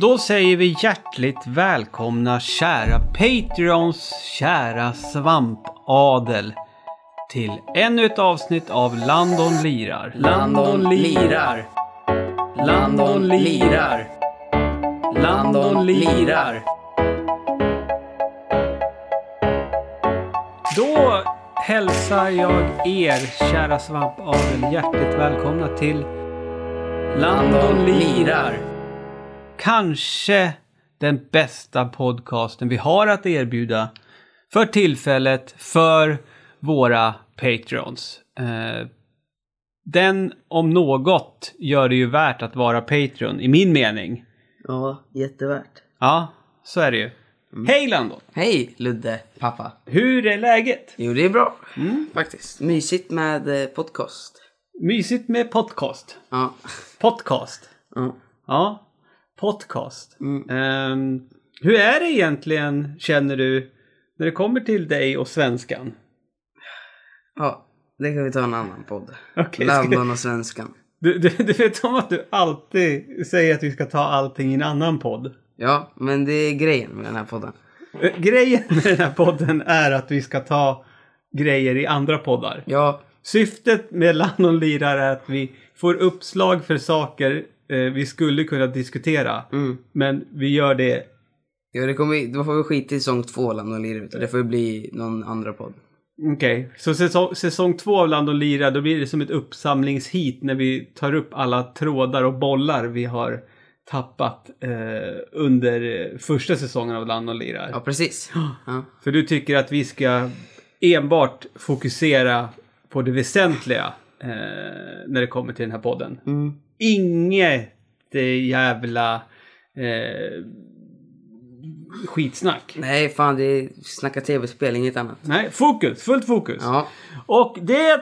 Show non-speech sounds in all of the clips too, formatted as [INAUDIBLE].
Då säger vi hjärtligt välkomna kära Patreons kära svampadel till ännu ett avsnitt av Landon lirar. Landon lirar. Landon lirar. Landon lirar. Då hälsar jag er kära svampadel hjärtligt välkomna till Landon lirar. Kanske den bästa podcasten vi har att erbjuda för tillfället för våra Patreons. Eh, den om något gör det ju värt att vara Patreon i min mening. Ja, jättevärt. Ja, så är det ju. Hej Landon! Hej Ludde, pappa. Hur är läget? Jo, det är bra. Faktiskt. Mysigt med eh, podcast. Mysigt med podcast. Ja. Podcast. ja. Ja, podcast. Ehm, hur är det egentligen, känner du, när det kommer till dig och svenskan? Ja, det kan vi ta en annan podd. Ska- Landon och svenskan. Du, du, du vet om att du alltid säger att vi ska ta allting i en annan podd. Ja, men det är grejen med den här podden. Eh, Grejen med den här podden är att vi ska ta grejer i andra poddar. Ja, Syftet med Landon lirar är att vi får uppslag för saker eh, vi skulle kunna diskutera. mm. Men vi gör det ja det kommer, då får vi skita i säsong två Landon lirar ut. Det får bli någon andra podd. Okej, så säsong, säsong två av Land och Lira då blir det som ett uppsamlingshit när vi tar upp alla trådar och bollar vi har tappat eh, under eh, första säsongen av Land och Lira. Ja, precis. [GASPS] Ja. För du tycker att vi ska enbart fokusera på det väsentliga eh, när det kommer till den här podden. Mm. Inget eh, jävla eh, skitsnack. Nej, fan det är snacka tv-spel, inget annat. Nej, fokus, fullt fokus. Ja. Och det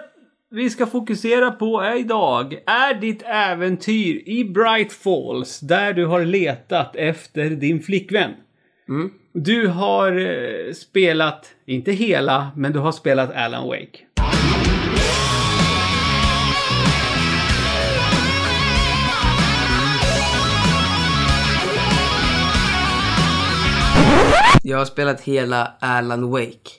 vi ska fokusera på är idag är ditt äventyr i Bright Falls där du har letat efter din flickvän. Mm. Du har eh, spelat, inte hela, men du har spelat Alan Wake. Jag har spelat hela Alan Wake.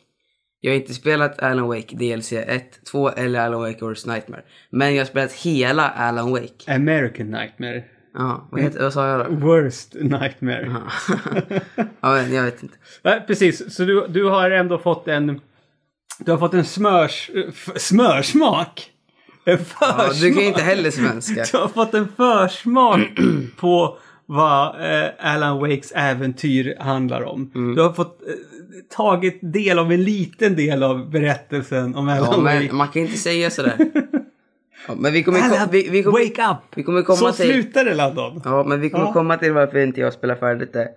Jag har inte spelat Alan Wake DLC 1, 2 eller Alan Wake Worst Nightmare. Men jag har spelat hela Alan Wake. American Nightmare. Ja, vad, heter, vad sa jag då? Worst Nightmare. ja, [LAUGHS] men jag vet inte. Nej, precis, så du, du har ändå fått en... Du har fått en smörs... Smörsmak? En försmak? Ja, du kan ju inte heller svenska. Du har fått en försmak på vad eh, Alan Wakes äventyr handlar om. Mm. Du har fått eh, tagit del av en liten del av berättelsen om Alan Ja, Wake. man kan inte säga sådär. [LAUGHS] Ja, men vi kommer, Alan, vi, vi kommer, wake up! vi kommer komma Så till... slutar det Landon. Ja, men vi kommer Ja. komma till varför inte jag spelar färdigt det.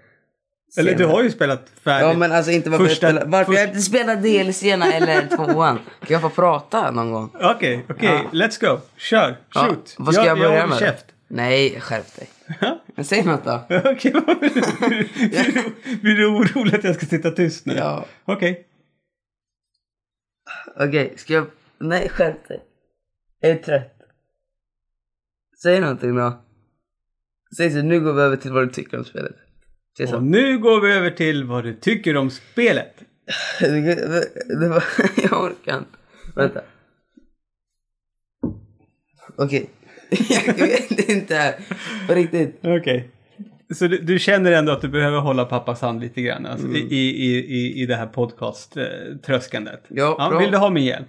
Eller du senare. har ju spelat färdigt. Ja, men alltså inte varför Första- jag spelar... Varför först- jag inte spelar DLC-erna eller tvåan. Kan jag få prata någon gång? Okej, okej. Ja. Let's go. Kör. Ja, Shoot. vad ska jag, jag börja håller med? käft. Nej, skärp dig. [LAUGHS] Men säg något då. [LAUGHS] Okej, vad blir du- blir du- blir du orolig att jag ska sitta tyst nu? Ja. Okej. Okej, ska jag... Nej, skärp dig. Jag är trött. Säg någonting då. Säg så, nu går vi över till vad du tycker om spelet. Säg Och så. nu går vi över till vad du tycker om spelet. [LAUGHS] Det var... [LAUGHS] Jag orkar inte. Vänta. Okej. [LAUGHS] Jag vet inte. På riktigt. Okej. Så du, du känner ändå att du behöver hålla pappas hand lite grann alltså, Mm. i, i, i, i det här podcast-tröskandet? Ja, bra. vill du ha min hjälp?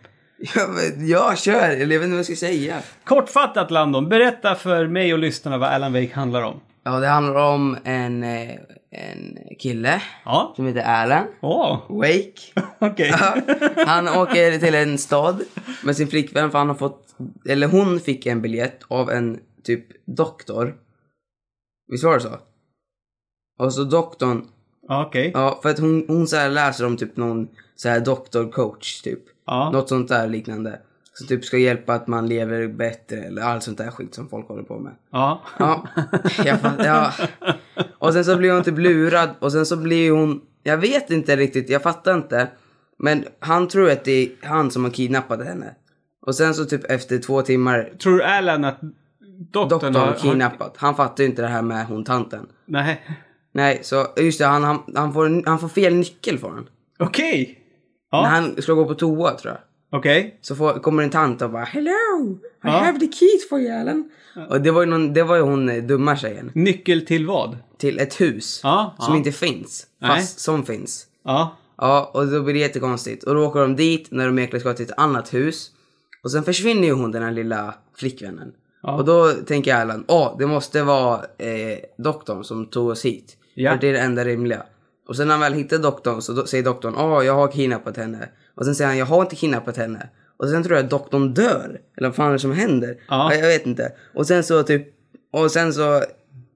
Ja, men, ja, kör. Jag vet inte vad jag ska säga. Kortfattat Landon, berätta för mig och lyssnarna vad Alan Wake handlar om. Ja, det handlar om en, eh, en kille Ja. som heter Alan Åh, Wake. [LAUGHS] okej. Ja, han åker till en stad med sin flickvän för han har fått, eller hon fick en biljett av en typ doktor. Visst var det så? Och så doktorn, Okej. ja för att hon, hon så här läser om typ någon så här doktorcoach typ. Ja. Något sånt där liknande. Som typ ska hjälpa att man lever bättre eller allt sånt där skit som folk håller på med. Ja. Ja, jag fatt, ja. Och sen så blir hon typ lurad och sen så blir hon, jag vet inte riktigt, jag fattar inte. Men han tror att det är han som har kidnappat henne. Och sen så typ efter två timmar, Tror Alan att Doktorn, doktorn har... kidnappat. Han fattar ju inte det här med hon tanten. Nej. Nej, så just det, han, han, han, får, han får fel nyckel får han. Okej. Ja, När han ska gå på toa tror jag. okej. Så får, kommer en tant och bara Hello! I Ja. have the keys for you Alan. Och det var ju, någon, det var ju hon eh, dumma tjejen. Nyckel till vad? Till ett hus. Ja, Som ja. inte finns. Nej. Fast som finns. Ja. Ja, och då blir det jättekonstigt. Och då åker de dit när de egentligen ska till ett annat hus. Och sen försvinner ju hon den här lilla flickvännen. Ja. Och då tänker Alan, åh, det måste vara eh, doktorn som tog oss hit. Ja. För det är det enda rimliga. Och sen när han väl hittar doktorn så då säger doktorn, åh, jag har kidnappat henne. Och sen säger han, jag har inte kidnappat henne. Och sen tror jag att doktorn dör. Eller vad fan är det som händer? Ja. Jag vet inte. Och sen så typ, och sen så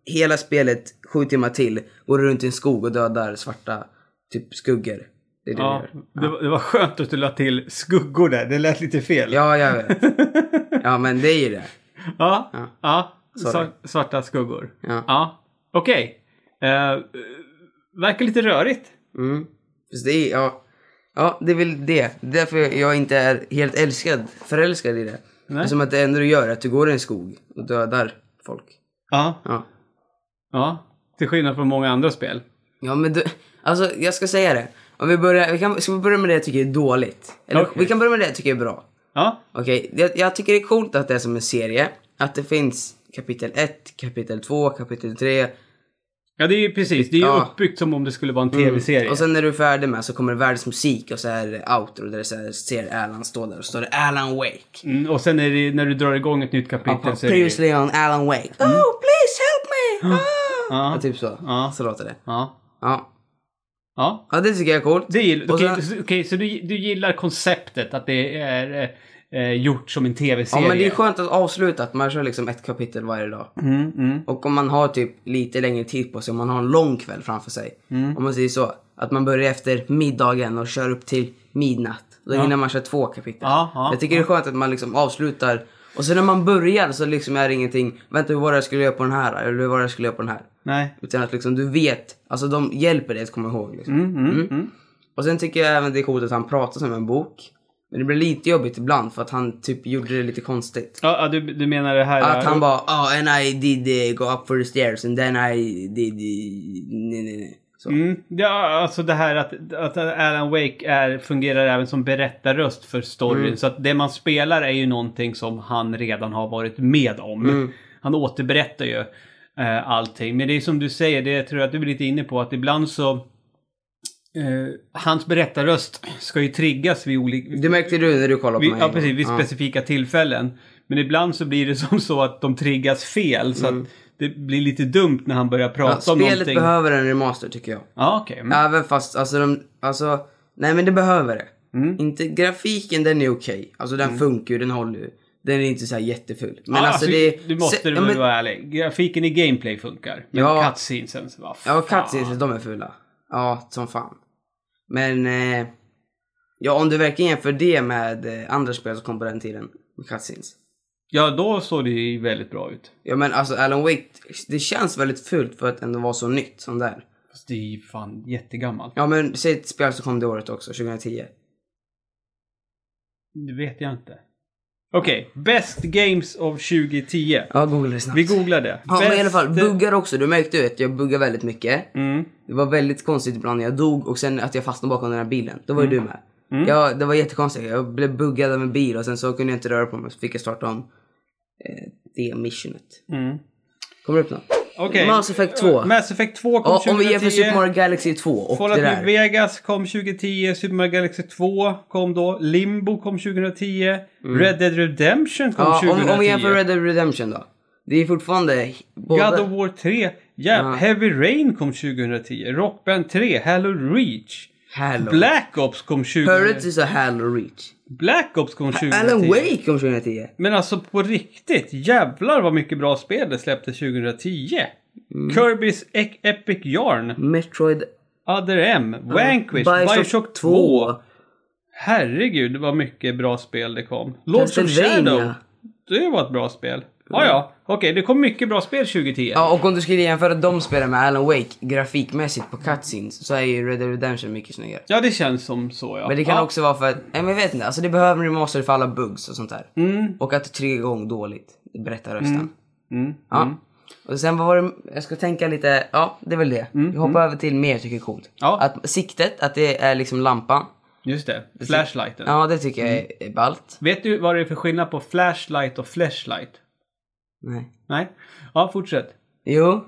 hela spelet, sju timmar till, går runt i en skog och dödar svarta typ skuggor. Det är det ja. du gör. Det, var- det var skönt att du la till skuggor där. Det lät lite fel. Ja, jag vet. [LAUGHS] Ja, men det är ju det. Ja. Ja. ja. Sorry. Svar- Svarta skuggor. Ja. Ja. Okej. Eh, verkar lite rörigt. Mm. Fast det är, ja. Ja, det är väl det. Därför jag inte är helt älskad, förälskad i det. Nej. Som att det enda du gör är att du går i en skog och dödar folk. Ja. Ja. Ja. Till skillnad från många andra spel. Ja, men du, alltså jag ska säga det. Om vi börjar, vi kan, ska vi börja med det jag tycker är dåligt? Eller Okej. vi kan börja med det jag tycker är bra. Ja. Okej, jag, jag tycker det är coolt att det är som en serie. Att det finns kapitel 1, kapitel 2, kapitel 3. Ja, det är ju precis. Det är ju Ja. uppbyggt som om det skulle vara en tv-serie. Och sen när du är färdig med så kommer det världens musik och så är det outro där det så här, ser Alan stå där och står det Alan Wake. Mm, och sen är det, när du drar igång ett nytt kapitel så är det... Previously on Alan Wake. Oh, please help me! [GASPS] Ah! Ja, typ så. Ja. Så låter det. Ja. Ja. Ja. ja, det tycker jag är coolt. Det okej, sen- så- okej, så du, du gillar konceptet att det är eh, eh, gjort som en Ja, tv-serie? men det är skönt att avsluta att man kör liksom ett kapitel varje dag. Mm, mm. Och om man har typ lite längre tid på sig, om man har en lång kväll framför sig. Mm. Om man säger så. Att man börjar efter middagen och kör upp till midnatt. Då hinner man köra två kapitel. Ja, ja, jag tycker det är skönt att man liksom avslutar. Och sen när man börjar så liksom är det ingenting. Vänta, hur var det jag skulle göra på den här? Eller hur var det jag skulle göra på den här? Nej. Utan att liksom du vet. Alltså de hjälper dig att komma ihåg. Liksom. Mm, mm, mm. Och sen tycker jag även det är coolt att han pratar som en bok. Men det blir lite jobbigt ibland för att han typ gjorde det lite konstigt. Ja, ja, du, du menar det här... Att han bara, oh and I did uh, go up for the stairs and then I did... Uh, nej, nej, nej. Mm, ja, alltså det här att, att Alan Wake är, fungerar även som berättarröst för storyn. Mm. Så att det man spelar är ju någonting som han redan har varit med om. Mm. Han återberättar ju eh, allting. Men det är som du säger, det tror jag att du är lite inne på, att ibland så... Eh, hans berättarröst ska ju triggas vid olika... Det märkte du när du kollade på Vid, mig. ja, precis. Vid Ja. specifika tillfällen. Men ibland så blir det som så att de triggas fel. Så att det blir lite dumt när han börjar Mm. Ja, prata om spelet någonting. behöver en remaster tycker jag. Ja, okej. Mm. Även fast, alltså de, alltså, nej men det behöver det. Mm. Inte, grafiken den är okej. Alltså den funkar ju, den håller ju. Den är inte så jätteful. Men ja, alltså, det... Du måste se- du ja, men- vara ärlig. Grafiken i gameplay funkar. Men Ja. cutscenesen, vad Ja, fan. cutscenes, de är fula. Ja, som fan. Men, eh, ja om du verkligen jämför det med eh, andra spel som kom på den tiden. Med cutscenes. Ja, då såg det ju väldigt bra ut. Ja men alltså Alan Wake, det känns väldigt fult för att ändå vara så nytt som det är. Fast det är ju fan jättegammalt. Ja men säg ett spel som kom det året också, 2010. Det vet jag inte. Okej, Best Games of 2010. Ja, googla det snabbt. Vi googlar det. Ja men i alla fall, buggar också. Du märkte ju att jag buggar väldigt mycket. Mm. Det var väldigt konstigt ibland när jag dog och sen att jag fastnade bakom den här bilen. Då var ju Mm. du med. Ja, det var jättekonstigt. Jag blev buggad av en bil och sen så kunde jag inte röra på mig så fick jag starta om det missionet. Mm. Kommer det upp något? Okej. Mass Effect 2. Mass Effect 2 kom Ja, 2010. om vi jämför Super Mario Galaxy 2 och Fallout det där. Vegas kom 2010, Super Mario Galaxy 2 kom då, Limbo kom 2010, Red Dead Redemption kom Mm. Ja, 2010. om, om vi jämför Red Dead Redemption då. Det är fortfarande... Både... God of War 3, ja, Heavy Rain kom 2010, Rock Band 3, Halo Reach, Halo. Black Ops kom 2010. Hörde du så Halo Reach? Black Ops kom 2010. Alan Wake kom 2010. Men alltså på riktigt, jävlar vad mycket bra spel det släpptes 2010. Mm. Kirby's E- Epic Yarn, Metroid... Other M, Vanquish, Bioshock Bioshock 2. Herregud vad mycket bra spel det kom. Lords of. Shadow. Det var ett bra spel. Ja, ja. Okej, det kom mycket bra spel 2010. Ja, och om du skulle jämföra de spelen med Alan Wake grafikmässigt på cutscenes så är ju Red Dead Redemption mycket snyggare. Ja, det känns som så ja. Men det kan ja. också vara för att, nej men jag vet inte, alltså det behöver en remaster för alla bugs och sånt där. Mm. Och att trycka igång dåligt, berättar rösten. Mm. Ja. Mm. Och sen vad var det, jag ska tänka lite, ja det är väl det. Vi hoppar över till mer tycker jag är coolt. Ja. Att siktet, att det är liksom lampan. Just det. Flashlighten. Ja det tycker jag är, är ballt. Vet du vad det är för skillnad på flashlight och flashlight? Nej. Nej? Ja, fortsätt. Jo.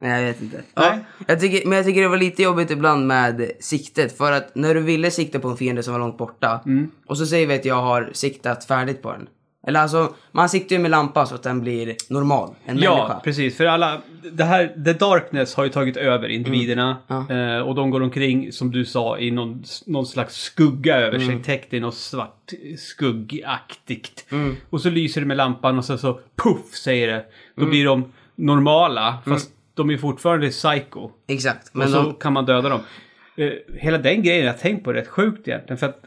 Nej jag vet inte. Ja, Nej. jag tycker, men jag tycker det var lite jobbigt ibland med siktet. För att när du ville sikta på en fiende som var långt borta. Mm. Och så säger vi att jag har siktat färdigt på den. Eller alltså, man siktar ju med lampan så att den blir normal. En Ja, människa. precis. För alla, det här, The Darkness har ju tagit över individerna. Mm. Ja. Eh, och de går omkring, som du sa, i någon, någon slags skugga över Mm. sig. Täckt i något svart skuggaktigt. Mm. Och så lyser det med lampan och så, så puff säger det. Då blir de normala, fast de är fortfarande psycho. Exakt. och Men så de, kan man döda dem. Eh, hela den grejen har jag tänkt på rätt sjukt egentligen. För att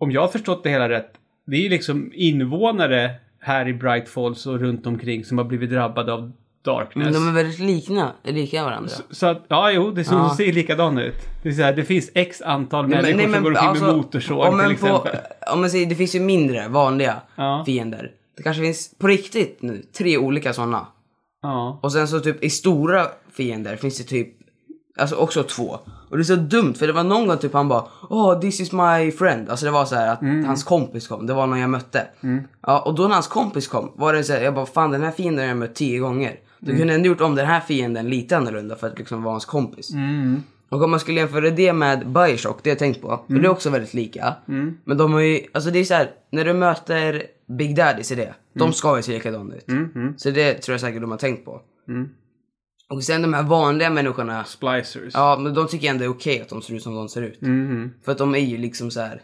om jag har förstått det hela rätt. Det är liksom invånare här i Bright Falls och runt omkring som har blivit drabbade av Darkness. men de är väldigt likna, lika varandra. Så att, ja jo, det som Ja. ser likadana ut. Det, är så här, det finns x antal Nej, människor men- nej, som går men omkring med alltså, motorsåg om till exempel. På, om man säger, det finns ju mindre vanliga Ja. fiender. Det kanske finns på riktigt nu tre olika sådana. Ja. Och sen så typ i stora fiender finns det typ, alltså också två. Och det är så dumt för det var någon gång typ han bara Oh this is my friend. Alltså det var så här att Mm. hans kompis kom, det var någon jag mötte. Ja och då när hans kompis kom var det så här, jag bara fan den här fienden har jag mött tio gånger. Du Mm. kunde ändå gjort om den här fienden lite annorlunda för att liksom vara hans kompis. Mm. Och om man skulle jämföra det med Bioshock, det har jag tänkt på. För det är också väldigt lika. Men de har ju, alltså det är så här, när du möter Big Daddies i det. De ska ju se likadana ut. Mm. Så det tror jag säkert de har tänkt på. Mm. Och sen de här vanliga människorna. Splicers. Ja, men de tycker jag ändå är okej att de ser ut som de ser ut. Mhm. För att de är ju liksom så här.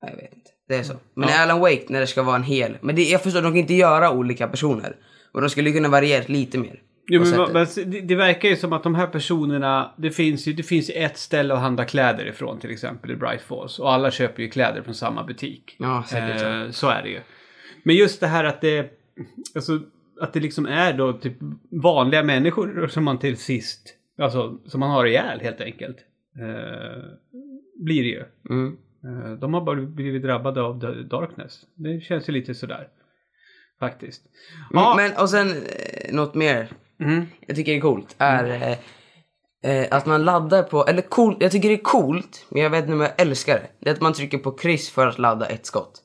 Jag vet inte. Det är så. Men i Alan Wake när det ska vara en hel. Men det, jag förstår, de kan inte göra olika personer. Och de skulle kunna variera lite mer. Jo, men, men det, det verkar ju som att de här personerna, det finns ju det finns ett ställe att handla kläder ifrån till exempel i Bright Falls. Och alla köper ju kläder från samma butik. Ja, säkert så. Eh, så är det ju. Men just det här att det, alltså, att det liksom är då typ vanliga människor som man till sist, alltså som man har ihjäl helt enkelt. Eh, blir det ju. Mm. Eh, de har bara blivit drabbade av darkness. Det känns ju lite sådär. Faktiskt. Ja, Men och sen eh, något mer. mm, Jag tycker det är coolt. Är eh, eh, att man laddar på, eller coolt, jag tycker det är coolt. Men jag vet inte om jag älskar det. Det är att man trycker på kryss för att ladda ett skott.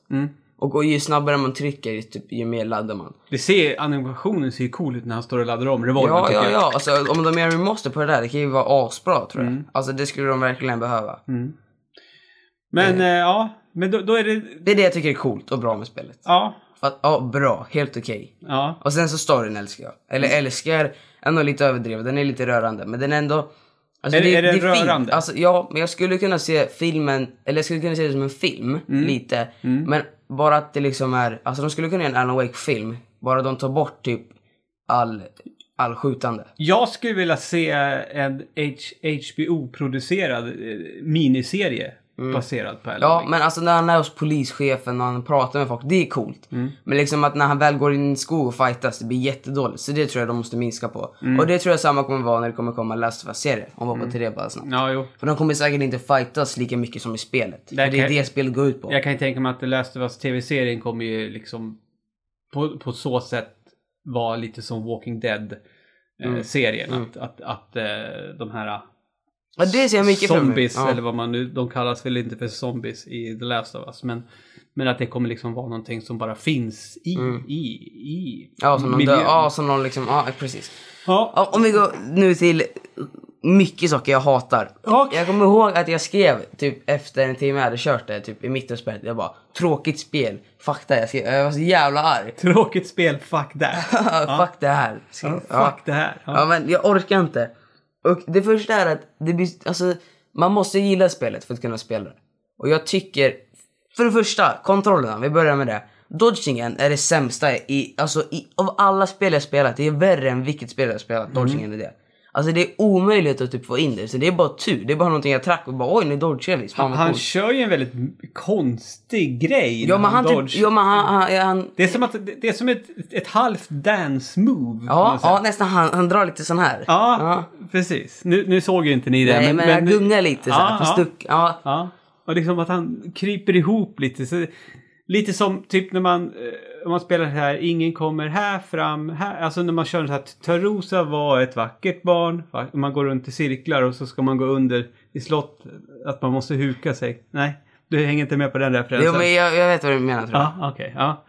Mm. Och ju snabbare man trycker, typ, ju mer laddar man. Det ser, animationen ser ju cool ut när han står och laddar om revolvern Ja, ja, ja. Alltså, om de gör remaster på det där, det kan ju vara asbra tror jag. Mm. Alltså det skulle de verkligen behöva. Men eh, ja, men då, då är det... Det är det jag tycker är coolt och bra med spelet. Ja, att, ja, bra. Helt okej. ja. Och sen så storyn älskar jag. Eller Mm. älskar, nog lite överdriven. Den är lite rörande. Men den är ändå... Alltså, Är det- är den fint. rörande? Alltså, ja, men jag skulle kunna se filmen, eller jag skulle kunna se det som en film, Mm. lite. Men bara att det liksom är, alltså de skulle kunna göra en Alan Wake-film. Bara de tar bort typ all, all skjutande. Jag skulle vilja se en HBO-producerad eh, miniserie miniserie baserad på Alan Mm. Ja, Wake. men alltså när han är hos polischefen och han pratar med folk, det är coolt. Mm. Men liksom att när han väl går in i skog och fightas, det blir jättedåligt. Så det tror jag de måste minska på. Mm. Och det tror jag samma kommer vara när det kommer komma Last of Us-serie. Om vi hoppar till det bara snabbt. Ja, jo. För de kommer säkert inte fightas lika mycket som i spelet. För Där det är det spelet går ut på. Jag kan ju tänka mig att The Last of Us TV-serien kommer ju liksom på, på så sätt vara lite som Walking Dead-serien. Mm. Att, att, att eh, de här Ja, det ser jag mycket zombies, Ja. eller vad man nu, de kallas väl inte för zombies i The Last of Us. Men, men att det kommer liksom vara någonting som bara finns i, i, i Mm. Ja, som någon miljön. dör. Ja, som någon liksom, ja precis. Ja. Om vi går nu till mycket saker jag hatar. Okej. Jag kommer ihåg att jag skrev typ efter en timme jag hade kört det, typ i mitten av spelet. Jag bara, tråkigt spel. Fuck det. Jag, skrev, jag var så jävla arg. [LAUGHS] Tråkigt spel, fuck that. [LAUGHS] Fuck det här. skrev Ja, fuck det här. Ja. men jag orkar inte. Och det första är att det blir, alltså, man måste gilla spelet för att kunna spela det. Och jag tycker, för det första, kontrollerna, vi börjar med det. Dodgingen är det sämsta i, alltså i, av alla spel jag spelat. Det är värre än vilket spel jag spelat. Mm. Dodgingen är det. Alltså det är omöjligt att typ få in det. Så det är bara tur. Det är bara någonting jag track och bara oj nu dodgar vi. Han, han kör ju en väldigt konstig grej Ja men han dodge. typ, ja men han, han, han Det är som, att, det är som ett, ett halvt dance move. ja, ja nästan han, han drar lite sån här. Ja, precis. Nu, nu såg ju inte ni det. Nej men, jag gungar lite så här, Ja, på ja. stuck. Ja. Ja, och liksom att han kryper ihop lite. Så Lite som typ när man, eh, man spelar här, ingen kommer här fram, här. Alltså när man kör så här, Tarosa var ett vackert barn. Man går runt i cirklar och så ska man gå under i slott. Att man måste huka sig. Nej, du hänger inte med på den referensen. Jo, men jag, jag vet vad du menar tror jag. Ja, okej. ja.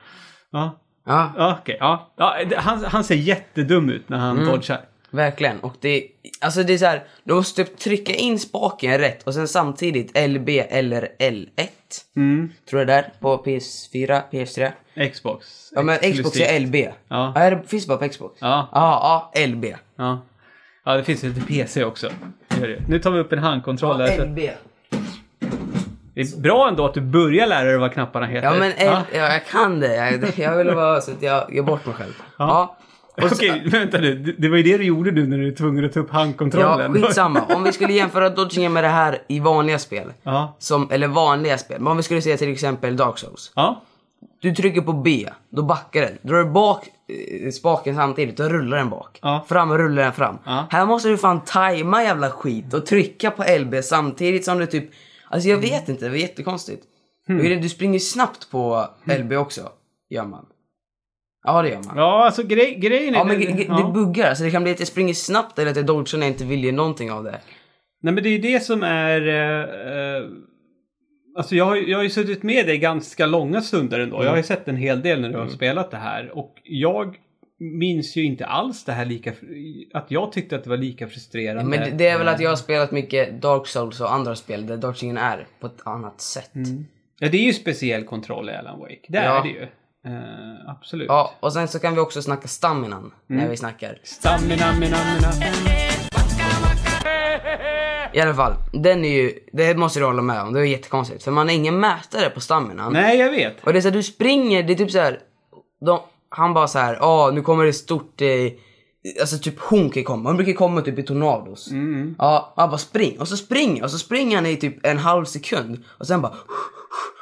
Ja, Ja, ja okej. ja. han, han ser jättedum ut när han Mm. dodgar. Verkligen. Och det, alltså det är så här, du måste typ trycka in spaken rätt och sen samtidigt LB eller L1. Mm. Tror jag det är på PS4, PS3. Xbox. Ja men Xbox är LB. Ja. är det, finns bara på Xbox? Ja. Ja, ja, LB. Ja. Ja, det finns lite PC också. Nu tar vi upp en handkontroll där. så- LB. Det är bra ändå att du börjar lära dig vad knapparna heter. Ja men L, ja. jag kan det. Jag, jag vill vara så att jag gör bort mig själv. Ja. Så- Okej, vänta nu. Det- var ju det du gjorde nu när du är tvungen att ta upp Ja, handkontrollen. skitsamma. Om vi skulle jämföra dodgingen med det här i vanliga spel. Ja. Som, eller vanliga spel. Men om vi skulle säga till exempel Dark Souls. Ja. Du trycker på B, då backar den. Drar du bak eh, spaken samtidigt, då rullar den bak. Ja. Fram rullar den fram. Ja. Här måste du fan tajma jävla skit och trycka på LB samtidigt som du typ... Alltså jag vet inte, det var jättekonstigt. Hmm. Du springer snabbt på LB också, gör man. Ja, det gör man. Ja, alltså grej, grejen är... Ja, men g- ja. det buggar. Alltså det kan bli att jag springer snabbt eller att jag dodgar när jag inte vill ge någonting av det. Nej, men det är det som är... Eh, eh, alltså jag har, jag har ju suttit med dig ganska långa stunder ändå. Jag har ju sett en hel del när du har spelat det här. Och jag minns ju inte alls det här lika... Att jag tyckte att det var lika frustrerande. Men det, det är väl att jag har spelat mycket Dark Souls och andra spel där dodgingen är på ett annat sätt. Ja, det är ju speciell kontroll i Alan Wake. Det Ja. är det ju. Eh, absolut. Ja, och sen så kan vi också snacka staminan när vi snackar. Stamina, mina, mina. I alla fall, den är ju, det måste du hålla med om, det är jättekonstigt. För man har ingen mätare på staminan. Nej, jag vet. Och det är så här, du springer, det är typ så här. De, han bara så här, ja nu kommer det stort, eh, alltså typ hon kan komma, hon brukar komma typ i tornados. Mm. Ja, han bara spring, och så springer, och så springer han i typ en halv sekund. Och sen bara...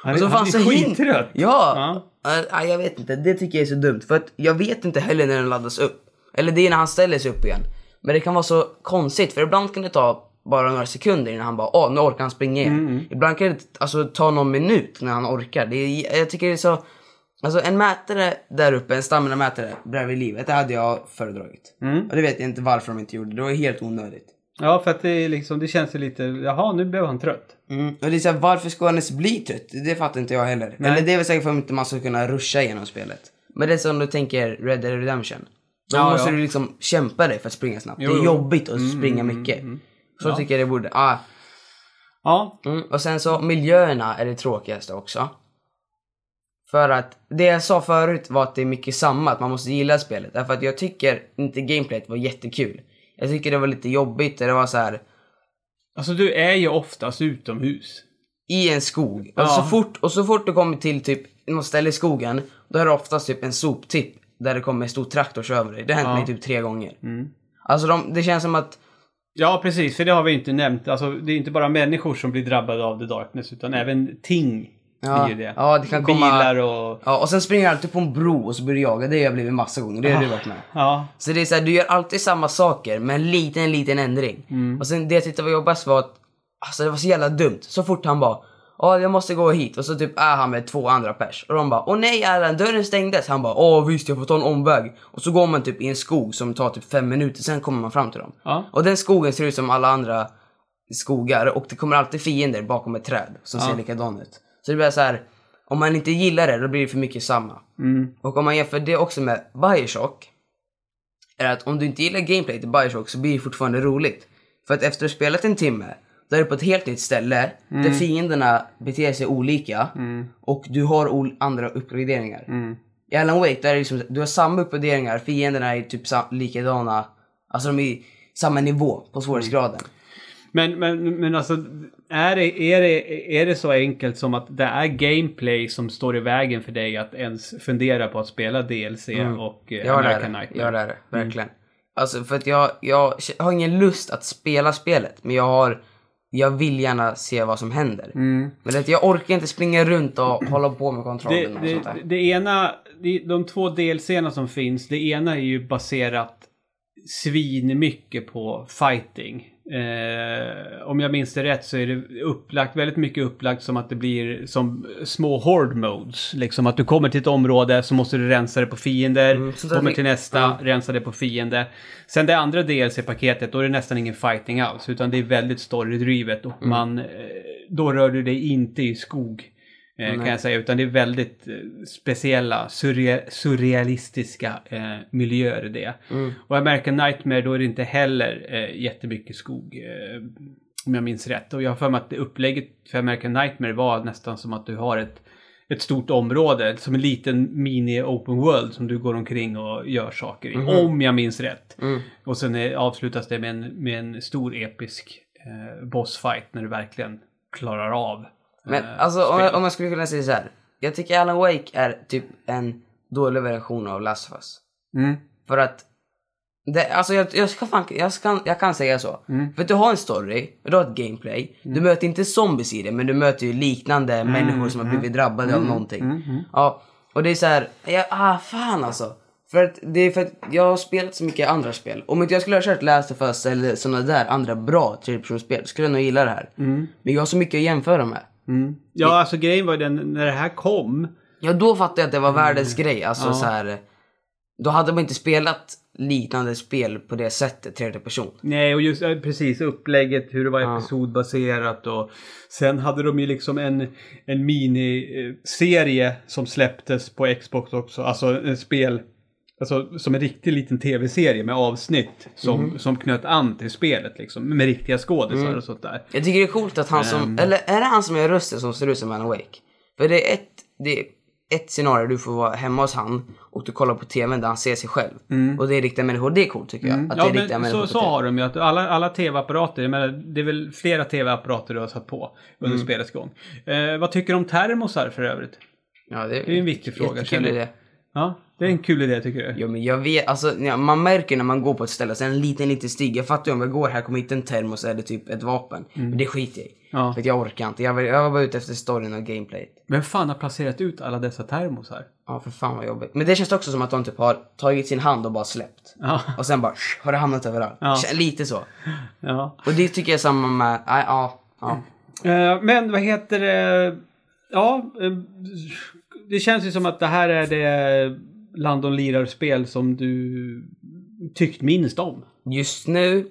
Han, så han är skittrött. Ja! Ja, jag vet inte, det tycker jag är så dumt. För att jag vet inte heller när den laddas upp. Eller det är när han ställer sig upp igen. Men det kan vara så konstigt, för ibland kan det ta bara några sekunder innan han bara åh, nu orkar han springa igen. Ibland kan det alltså, ta någon minut när han orkar. Det är, jag tycker det är så... Alltså en mätare där uppe, en stamina-mätare bredvid livet, det hade jag föredragit. Och det vet jag inte varför de inte gjorde, det var helt onödigt. Ja, för att det, är liksom, det känns ju lite... Jaha, nu blev han trött. Mm. Och det är så här, varför ska han ens bli trött? Det fattar inte jag heller. Nej. Eller det är väl säkert för att inte man ska kunna ruscha igenom spelet. Men det är som du tänker Red Dead Redemption. Då Ja, måste ja. du liksom kämpa dig för att springa snabbt. Jo, det är jo. jobbigt att springa mycket. Så Ja. tycker jag det borde. Ah. Ja. Mm. Och sen så miljöerna är det tråkigaste också. För att det jag sa förut var att det är mycket samma, att man måste gilla spelet. Därför att jag tycker inte gameplayet var jättekul. Jag tycker det var lite jobbigt, det var så här Alltså du är ju oftast utomhus. i en skog. Och, Ja. så fort, och så fort du kommer till typ något ställe i skogen, då är det oftast typ en soptipp där det kommer en stor traktor och över dig. Det har hänt Ja. mig typ tre gånger. Mm. Alltså de, det känns som att, Ja, precis. För det har vi inte nämnt. Alltså, det är inte bara människor som blir drabbade av The Darkness, utan även ting Ja, blir ju det. ja, det kan Bilar och... ja, och sen springer jag alltid på en bro och så börjar jag jaga. Det har jag blivit massa gånger, det har du varit med. Ja. Så det är så här, du gör alltid samma saker med en liten, liten ändring. Mm. Och sen det jag tyckte var jobbigast var att, alltså det var så jävla dumt. Så fort han bara, ja jag måste gå hit. Och så typ är han med två andra pers. Och de bara, åh nej Erland, dörren stängdes. Han bara, åh visst jag får ta en omväg. Och så går man typ i en skog som tar typ fem minuter, sen kommer man fram till dem. Ja. Och den skogen ser ut som alla andra skogar och det kommer alltid fiender bakom ett träd som Ja. ser likadan ut. Så det blir så här, om man inte gillar det då blir det för mycket samma. Mm. Och om man jämför det också med Bioshock, är att om du inte gillar gameplayet i Bioshock så blir det fortfarande roligt. För att efter att ha spelat en timme, då är du på ett helt nytt ställe, där fienderna beter sig olika, och du har andra uppgraderingar. Mm. I Alan Wake, där är det liksom, du har samma uppgraderingar, fienderna är typ likadana, alltså de är i samma nivå på svårighetsgraden. Men, men, men alltså, är det, är, det, är det så enkelt som att det är gameplay som står i vägen för dig att ens fundera på att spela DLC och eh, Mm. Ja, det är American det. Nightmare? Ja, det är det. Verkligen. Alltså, för att jag, jag har ingen lust att spela spelet, men jag har... Jag vill gärna se vad som händer. Mm. Men att jag orkar inte springa runt och [CLEARS THROAT] hålla på med Det, kontrollen och sånt det, där. det ena, det, de två delserna som finns, det ena är ju baserat svin mycket på fighting. Eh, om jag minns det rätt så är det upplagt, väldigt mycket upplagt som att det blir som små horde modes. Liksom att du kommer till ett område så måste du rensa det på fiender. Mm, kommer till nästa, ja. rensa det på fiender. Sen det andra DLC-paketet, då är det nästan ingen fighting alls. Utan det är väldigt storydrivet och Mm. man, eh, då rör du dig inte i skog. Eh, kan jag säga, utan det är väldigt eh, speciella, surre- surrealistiska eh, miljöer det. Mm. Och American Nightmare, då är det inte heller eh, jättemycket skog. Eh, om jag minns rätt. Och jag har för mig att det upplägget för American Nightmare var nästan som att du har ett, ett stort område. Som en liten mini-open world som du går omkring och gör saker i. Om jag minns rätt. Mm. Och sen är, avslutas det med en, med en stor episk eh, bossfight när du verkligen klarar av Men eh, alltså om jag, om jag skulle kunna säga så här. Jag tycker Alan Wake är typ en dålig version av Last of Us. Mm. För att det, alltså jag, jag, ska fan, jag, ska, jag kan säga så. Mm. För du har en story, du har ett gameplay. Du möter inte zombies i det, men du möter ju liknande Mm. människor som har blivit drabbade av någonting. Ja, och det är så här, ja, ah fan alltså. För att det är för att jag har spelat så mycket andra spel. Om inte jag skulle ha kört Last of Us eller sådana där andra bra tredjepersonsspel skulle jag nog gilla det här. Men jag har så mycket att jämföra med. Mm. Ja, alltså grejen var ju den, när det här kom. Ja, då fattade jag att det var världens grej. Alltså Ja. så här. Då hade man inte spelat liknande spel på det sättet, tredje person. Nej, och just eh, precis upplägget, hur det var Ja. episodbaserat och sen hade de ju liksom en, en miniserie som släpptes på Xbox också. Alltså en spel, alltså som en riktig liten tv-serie med avsnitt som, Mhm. som knöt an till spelet liksom. Med riktiga skådisar Mm. och sånt där. Jag tycker det är coolt att han som, eller är det han som gör rösten som ser ut som Alan Wake? För det är ett, det är ett scenario du får vara hemma hos han och du kollar på tvn där han ser sig själv. Och det är riktiga människor. Det är coolt tycker jag. Att det Mm. Ja, är riktiga men människor så, så har de ju. Att alla, alla tv-apparater, jag menar, det är väl flera tv-apparater du har satt på under Mm. spelets gång. Eh, vad tycker du om termosar för övrigt? Ja, Det är ju en viktig fråga, Jättekul idé. Ja, det är en kul idé tycker du? Ja men jag vet, alltså ja, man märker när man går på ett ställe, så är det en liten liten stig. Jag fattar ju om jag går här kommer hit en termos eller typ ett vapen. Men det skiter jag i. Mm. Ja. För att jag orkar inte. Jag var, jag var bara ute efter storyn och gameplayet. Vem fan har placerat ut alla dessa termosar? Ja för fan vad jobbigt. Men det känns också som att de typ har tagit sin hand och bara släppt. Ja, Och sen bara har det hamnat överallt. Ja. Lite så. ja. Och det tycker jag är samma med, ja, ja. Eh, men vad heter det? Ja, eh, det känns ju som att det här är det Landon Lirar-spel som du tyckt minst om. Just nu,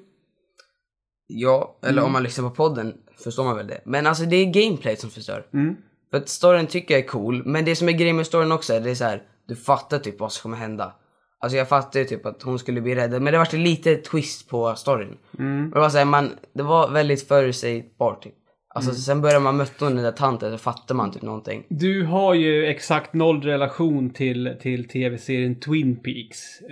ja, eller Mm. om man lyssnar på podden förstår man väl det. Men alltså det är gameplayet som förstör. Mm. För att storyn tycker jag är cool, men det som är grejen med storyn också är det är så här, du fattar typ vad som kommer hända. Alltså jag fattar ju typ att hon skulle bli räddad, men det var lite twist på storyn. Mm. Och det var så här, man, det var väldigt förutsägbart typ. Alltså Mm. sen började man möta den där tanten så fattar man typ någonting. Du har ju exakt noll relation till, till tv-serien Twin Peaks. Eh,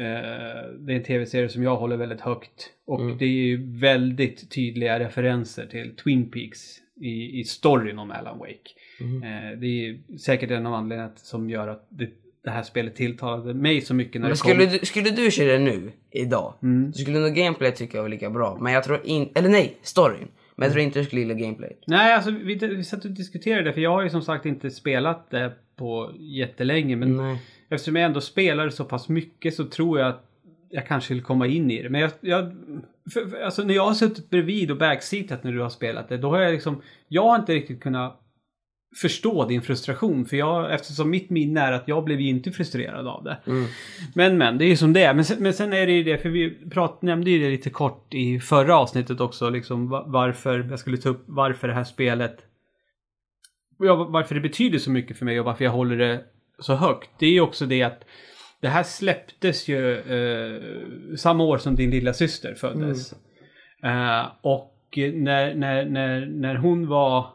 det är en tv-serie som jag håller väldigt högt. Och Mm. det är ju väldigt tydliga referenser till Twin Peaks i, i storyn om Alan Wake. Mm. Eh, det är säkert en av anledningarna som gör att det, det här spelet tilltalade mig så mycket när Men det skulle kom. du, skulle du köra det nu, idag, Mm. så skulle nog gameplay tycka jag var lika bra. Men jag tror inte, eller nej, storyn. Men jag tror inte du skulle gilla gameplayet. Nej, alltså vi, vi satt och diskuterade det för jag har ju som sagt inte spelat det på jättelänge. Men Nej. eftersom jag ändå spelar så pass mycket så tror jag att jag kanske vill komma in i det. Men jag, jag för, för, alltså när jag har suttit bredvid och backseatat när du har spelat det, då har jag liksom, jag har inte riktigt kunnat förstå din frustration. För jag, eftersom mitt minne är att jag blev ju inte frustrerad av det. Mm. Men men, det är ju som det är. Men men sen är det ju det, för vi prat, nämnde ju det lite kort i förra avsnittet också, liksom va- varför, jag skulle ta upp varför det här spelet, ja, varför det betyder så mycket för mig och varför jag håller det så högt. Det är ju också det att det här släpptes ju eh, samma år som din lilla syster föddes. Eh, och när, när, när, när hon var,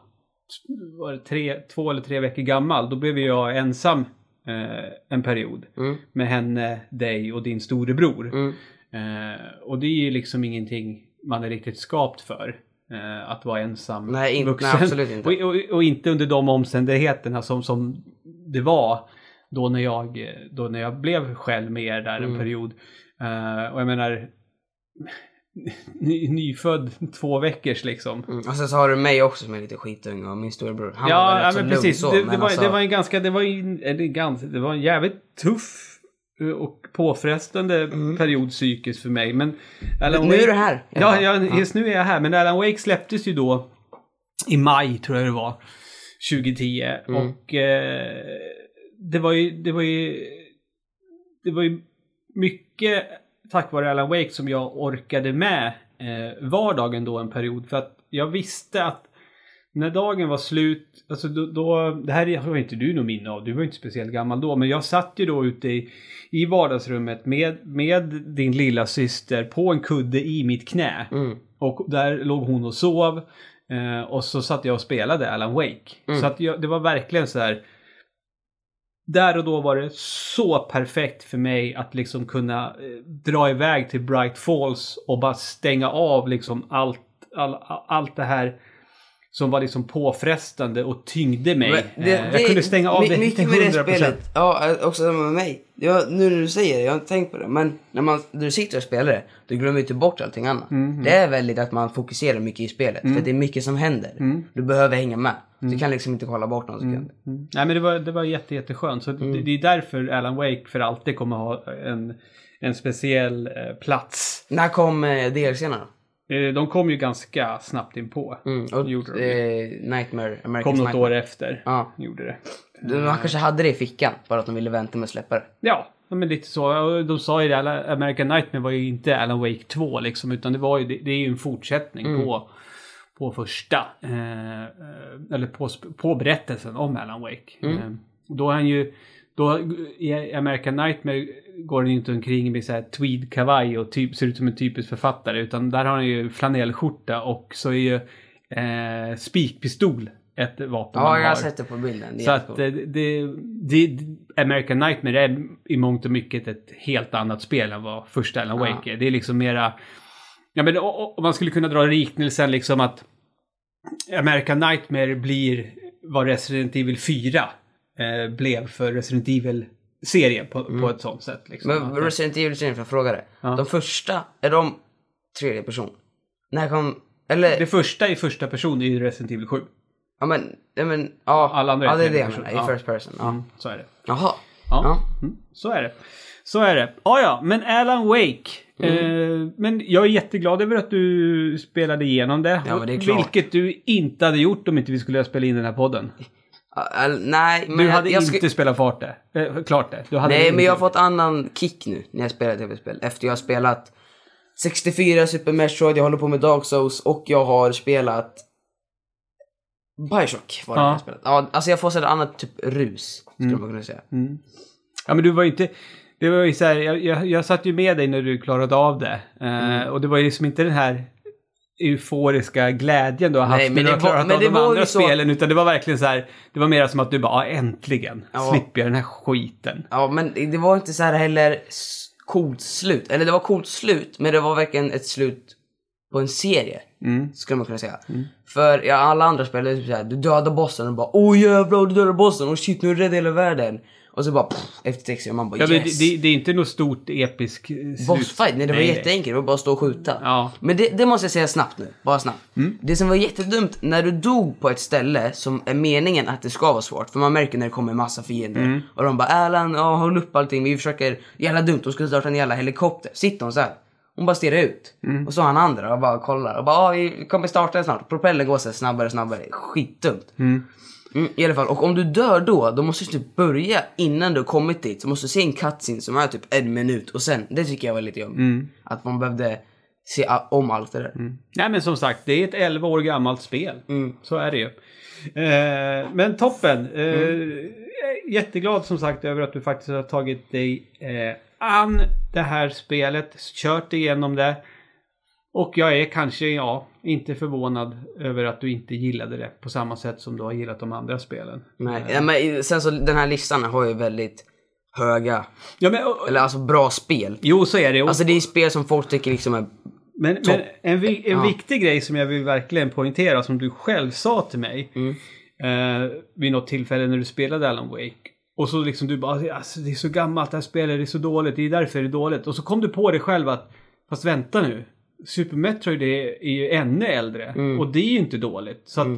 var det tre, två eller tre veckor gammal, då blev jag ensam eh, en period Mm. med henne, dig och din storebror. Mm. Eh, och det är ju liksom ingenting man är riktigt skapt för. Eh, att vara ensam Nej, in- vuxen. nej, absolut inte. [LAUGHS] Och, och, och inte under de omständigheterna som, som det var då när jag, då när jag blev själv med er där en Mm. period. Eh, och jag menar, ny, nyfödd två veckors liksom. Mm. Och sen så har du mig också som är lite skitung och min storebror. Han var Ja, väl ja också men precis. så, det, det, men var, alltså, det var en ganska, det var, en, eller ganska, det var en jävligt tuff eh, och påfrestande period psykiskt för mig. Men Alan Mm. Nu är du här. Ja, ja, just nu är jag här. Men Alan Wake släpptes ju då i maj, tror jag det var, 2010. Mm. Och eh, det var ju, det var ju, det var ju mycket tack vare Alan Wake som jag orkade med eh, vardagen då en period. För att jag visste att när dagen var slut, alltså då, då det här har inte du något minne av, du var inte speciellt gammal då, men jag satt ju då ute i, i vardagsrummet med, med din lilla syster på en kudde i mitt knä. Mm. Och där låg hon och sov. Eh, och så satt jag och spelade Alan Wake. Mm. Så att jag, det var verkligen så här. Där och då var det så perfekt för mig att liksom kunna eh, dra iväg till Bright Falls och bara stänga av liksom allt, all, allt det här som var liksom påfrestande och tyngde mig. Det- Eh, det- jag kunde stänga av det mycket till med 100%. det spelet. Ja, eh, också samma med mig. Jag, nu när du säger det, jag har inte tänkt på det. Men när, man, när du sitter och spelar det, du glömmer ju inte bort allting annat. Mm, Det är väldigt att man fokuserar mycket i spelet. För det är mycket som händer. Du behöver hänga med. Du kan liksom inte kolla bort någon sekund. Mm. Nej men det var, det var jätte, jätteskönt. Så Mm. det, det är därför Alan Wake för alltid kommer ha en, en speciell eh, plats. När kom eh, DLC-erna då? Eh, de kom ju ganska snabbt in på. Mm, och Gjorde de. eh, Nightmare, American Kom något Nightmare. år efter. Ja. Gjorde det. De, man kanske hade det i fickan, bara att de ville vänta med att släppa det. Ja, men lite så. De sa ju det, American Nightmare var ju inte Alan Wake 2 liksom. Utan det var ju, det, det är ju en fortsättning Mm. på, på första. Eh, eller på, på berättelsen om Alan Wake. Mm. Eh, då är han ju, då i American Nightmare går han ju inte omkring med så här tweed-kavaj och typ, ser ut som en typisk författare. Utan där har han ju flanellskjorta och så är ju eh, spikpistol ett vapen Ja, jag har sett det på bilden. Det Så att det, det, det, American Nightmare är i mångt och mycket ett helt annat spel än vad första Alan Ja. Wake är. Det är liksom mera... Ja men om man skulle kunna dra liknelsen liksom att American Nightmare blir vad Resident Evil 4 eh, blev för Resident Evil-serien på, på ett sånt sätt. Liksom. Mm. Men Resident Evil-serien, får jag fråga dig. Ja. De första, är de tredje person? När kom... Eller... det första i första person är ju Resident Evil 7. Ja men, ja men, ja. Alla andra är ja, det är det jag menar. I Ja. first person. Ja. Mm, så är det. Jaha. Ja, Ja. Mm, så är det. Så är det. Ja, ja, men Alan Wake. Mm. Eh, men jag är jätteglad över att du spelade igenom det. Ja, men det är klart. Vilket du inte hade gjort om inte vi skulle spela in den här podden. Eller, nej, men Du jag, hade jag inte ska... spelat fart det. Eh, klart det. Du hade Nej, men inte jag har fått annan kick nu när jag spelar tv-spel. Efter jag har spelat 64 Super Metroid, jag håller på med Dark Souls och jag har spelat Bioshock var det Ja. jag spelat. Ja, alltså jag får sådär annat typ rus, skulle man kunna säga. Mm. Ja, men du var ju inte... Det var ju så här, jag, jag, jag satt ju med dig när du klarade av det. Eh, Mm. Och det var ju liksom inte den här euforiska glädjen du har haft Nej, men när du har var- klarat men av de var andra så- spelen. Utan det var verkligen så här, det var mer som att du bara, äntligen Ja. slipper jag den här skiten. Ja, men det var inte så här heller coolt slut. Eller det var coolt slut, men det var verkligen ett slut på en serie. Mm. Skulle man kunna säga. För ja, alla andra spel är typ såhär, du dödar bossen och bara åh jävlar du dödar bossen och shit nu är du rädd hela världen. Och så bara pff, efter sex man bara Ja, men yes. det, det, det är inte något stort episk slut. Bossfight, nej det var jätteenkelt, det var bara att stå och skjuta. Ja. Men det, det måste jag säga snabbt nu, bara snabbt. Det som var jättedumt, när du dog på ett ställe som är meningen att det ska vara svårt, för man märker när det kommer massa fiender. Och de bara Erland, ja, håll upp allting, vi försöker, jävla dumt, de skulle starta en jävla helikopter. Sitter hon så här. Hon bara stirrar ut. Och så han andra och bara kollar och bara vi kommer starta snart. Propellern går så snabbare och snabbare. Skitdumt. Mm, I alla fall, och om du dör då, då måste du typ börja innan du har kommit dit. Så måste du se en cutscene som är typ en minut och sen, det tycker jag var lite jobbigt. Att man behövde se om allt det där. Nej men som sagt, det är ett 11 år gammalt spel. Mm. Så är det ju. Eh, men toppen. Eh, Mm. Jätteglad som sagt över att du faktiskt har tagit dig eh, an det här spelet. Kört igenom det. Och jag är kanske, ja, inte förvånad över att du inte gillade det på samma sätt som du har gillat de andra spelen. Nej, ja, men sen så den här listan har ju väldigt höga, Ja, men, och- eller alltså bra spel. jo, så är det. Och- Alltså det är spel som folk tycker liksom är... Men, men en, vi, en Ja. viktig grej som jag vill verkligen poängtera som du själv sa till mig Mm. eh, vid något tillfälle när du spelade Alan Wake. Och så liksom du bara, alltså, det är så gammalt det här spelet, det är så dåligt, det är därför det är dåligt. Och så kom du på dig själv att, fast vänta nu, Super Metroid är, är ju ännu äldre. Mm. Och det är ju inte dåligt. Så att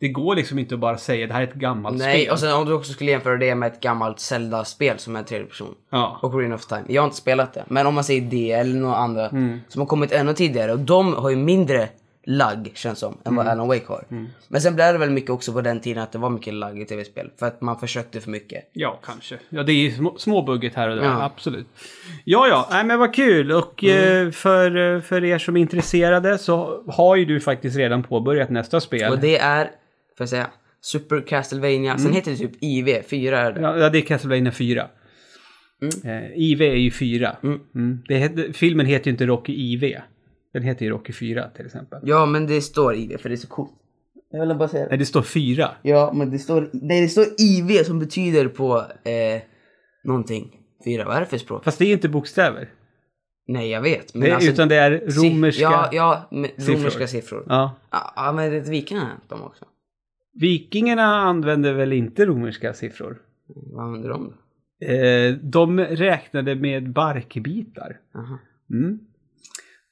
Det går liksom inte att bara säga det här är ett gammalt Nej, spel. och sen om du också skulle jämföra det med ett gammalt Zelda-spel som är tredje person. Ja. Och Green of Time. Jag har inte spelat det. Men om man säger det eller några andra Mm. som har kommit ännu tidigare. Och de har ju mindre lagg känns som, än Mm. vad Alan Wake har. Men sen blev det väl mycket också på den tiden att det var mycket lagg i tv-spel. För att man försökte för mycket. Ja, kanske. Ja, det är ju små, små budget här och där. Ja. Absolut. Ja, ja. Nej, men vad kul. Och Mm. eh, för, eh, för er som är intresserade så har ju du faktiskt redan påbörjat nästa spel. Och det är, får jag säga, Super Castlevania. Mm. Sen heter det typ IV, 4 är det. Ja, det är Castlevania 4. Eh, IV är ju 4. Mm. Det heter, filmen heter ju inte Rocky IV. Den heter ju Rocky 4 till exempel. Ja, men det står IV för det är så coolt. Jag vill bara säga det. Nej, det står 4. Ja, men det står, nej, det står IV som betyder på eh, någonting. Fyra, vad är det för språk? Fast det är inte bokstäver. Nej, jag vet. Men Det, alltså, utan det är romerska. Ja, ja siffror. romerska siffror. Ja. Ja, men det vikingarna de också. Vikingarna använde väl inte romerska siffror? Vad använder de då? Eh, de räknade med barkbitar. Aha. Mm.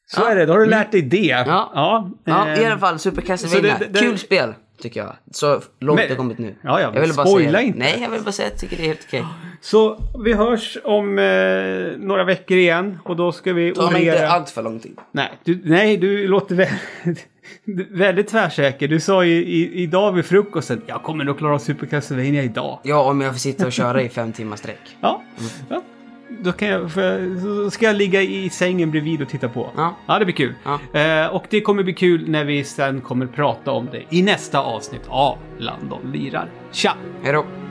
Så Ja. är det, då har du lärt dig det. Ja. ja, Ja, eh, i alla fall Super Castlevania. det- det- Kul spel, tycker jag. Så långt Men- det kommit nu. Ja, ja, jag ville bara säga, inte. Nej, jag vill bara säga att jag tycker det är helt okej. Så vi hörs om eh, några veckor igen och då ska vi Ta mig inte orera... allt för lång tid. Nej, du, nej, du låter väldigt, [LAUGHS] väldigt tvärsäker. Du sa ju i, idag vid frukosten, jag kommer nog klara Super Castlevania idag. Ja, om jag får sitta och köra i fem timmar sträck. Ja, ja. Då, kan jag, så ska jag ligga i sängen bredvid och titta på. Ja. ja det blir kul. Ja. Eh, och det kommer bli kul när vi sen kommer prata om det i nästa avsnitt av Landon lirar. Tja! Hej då.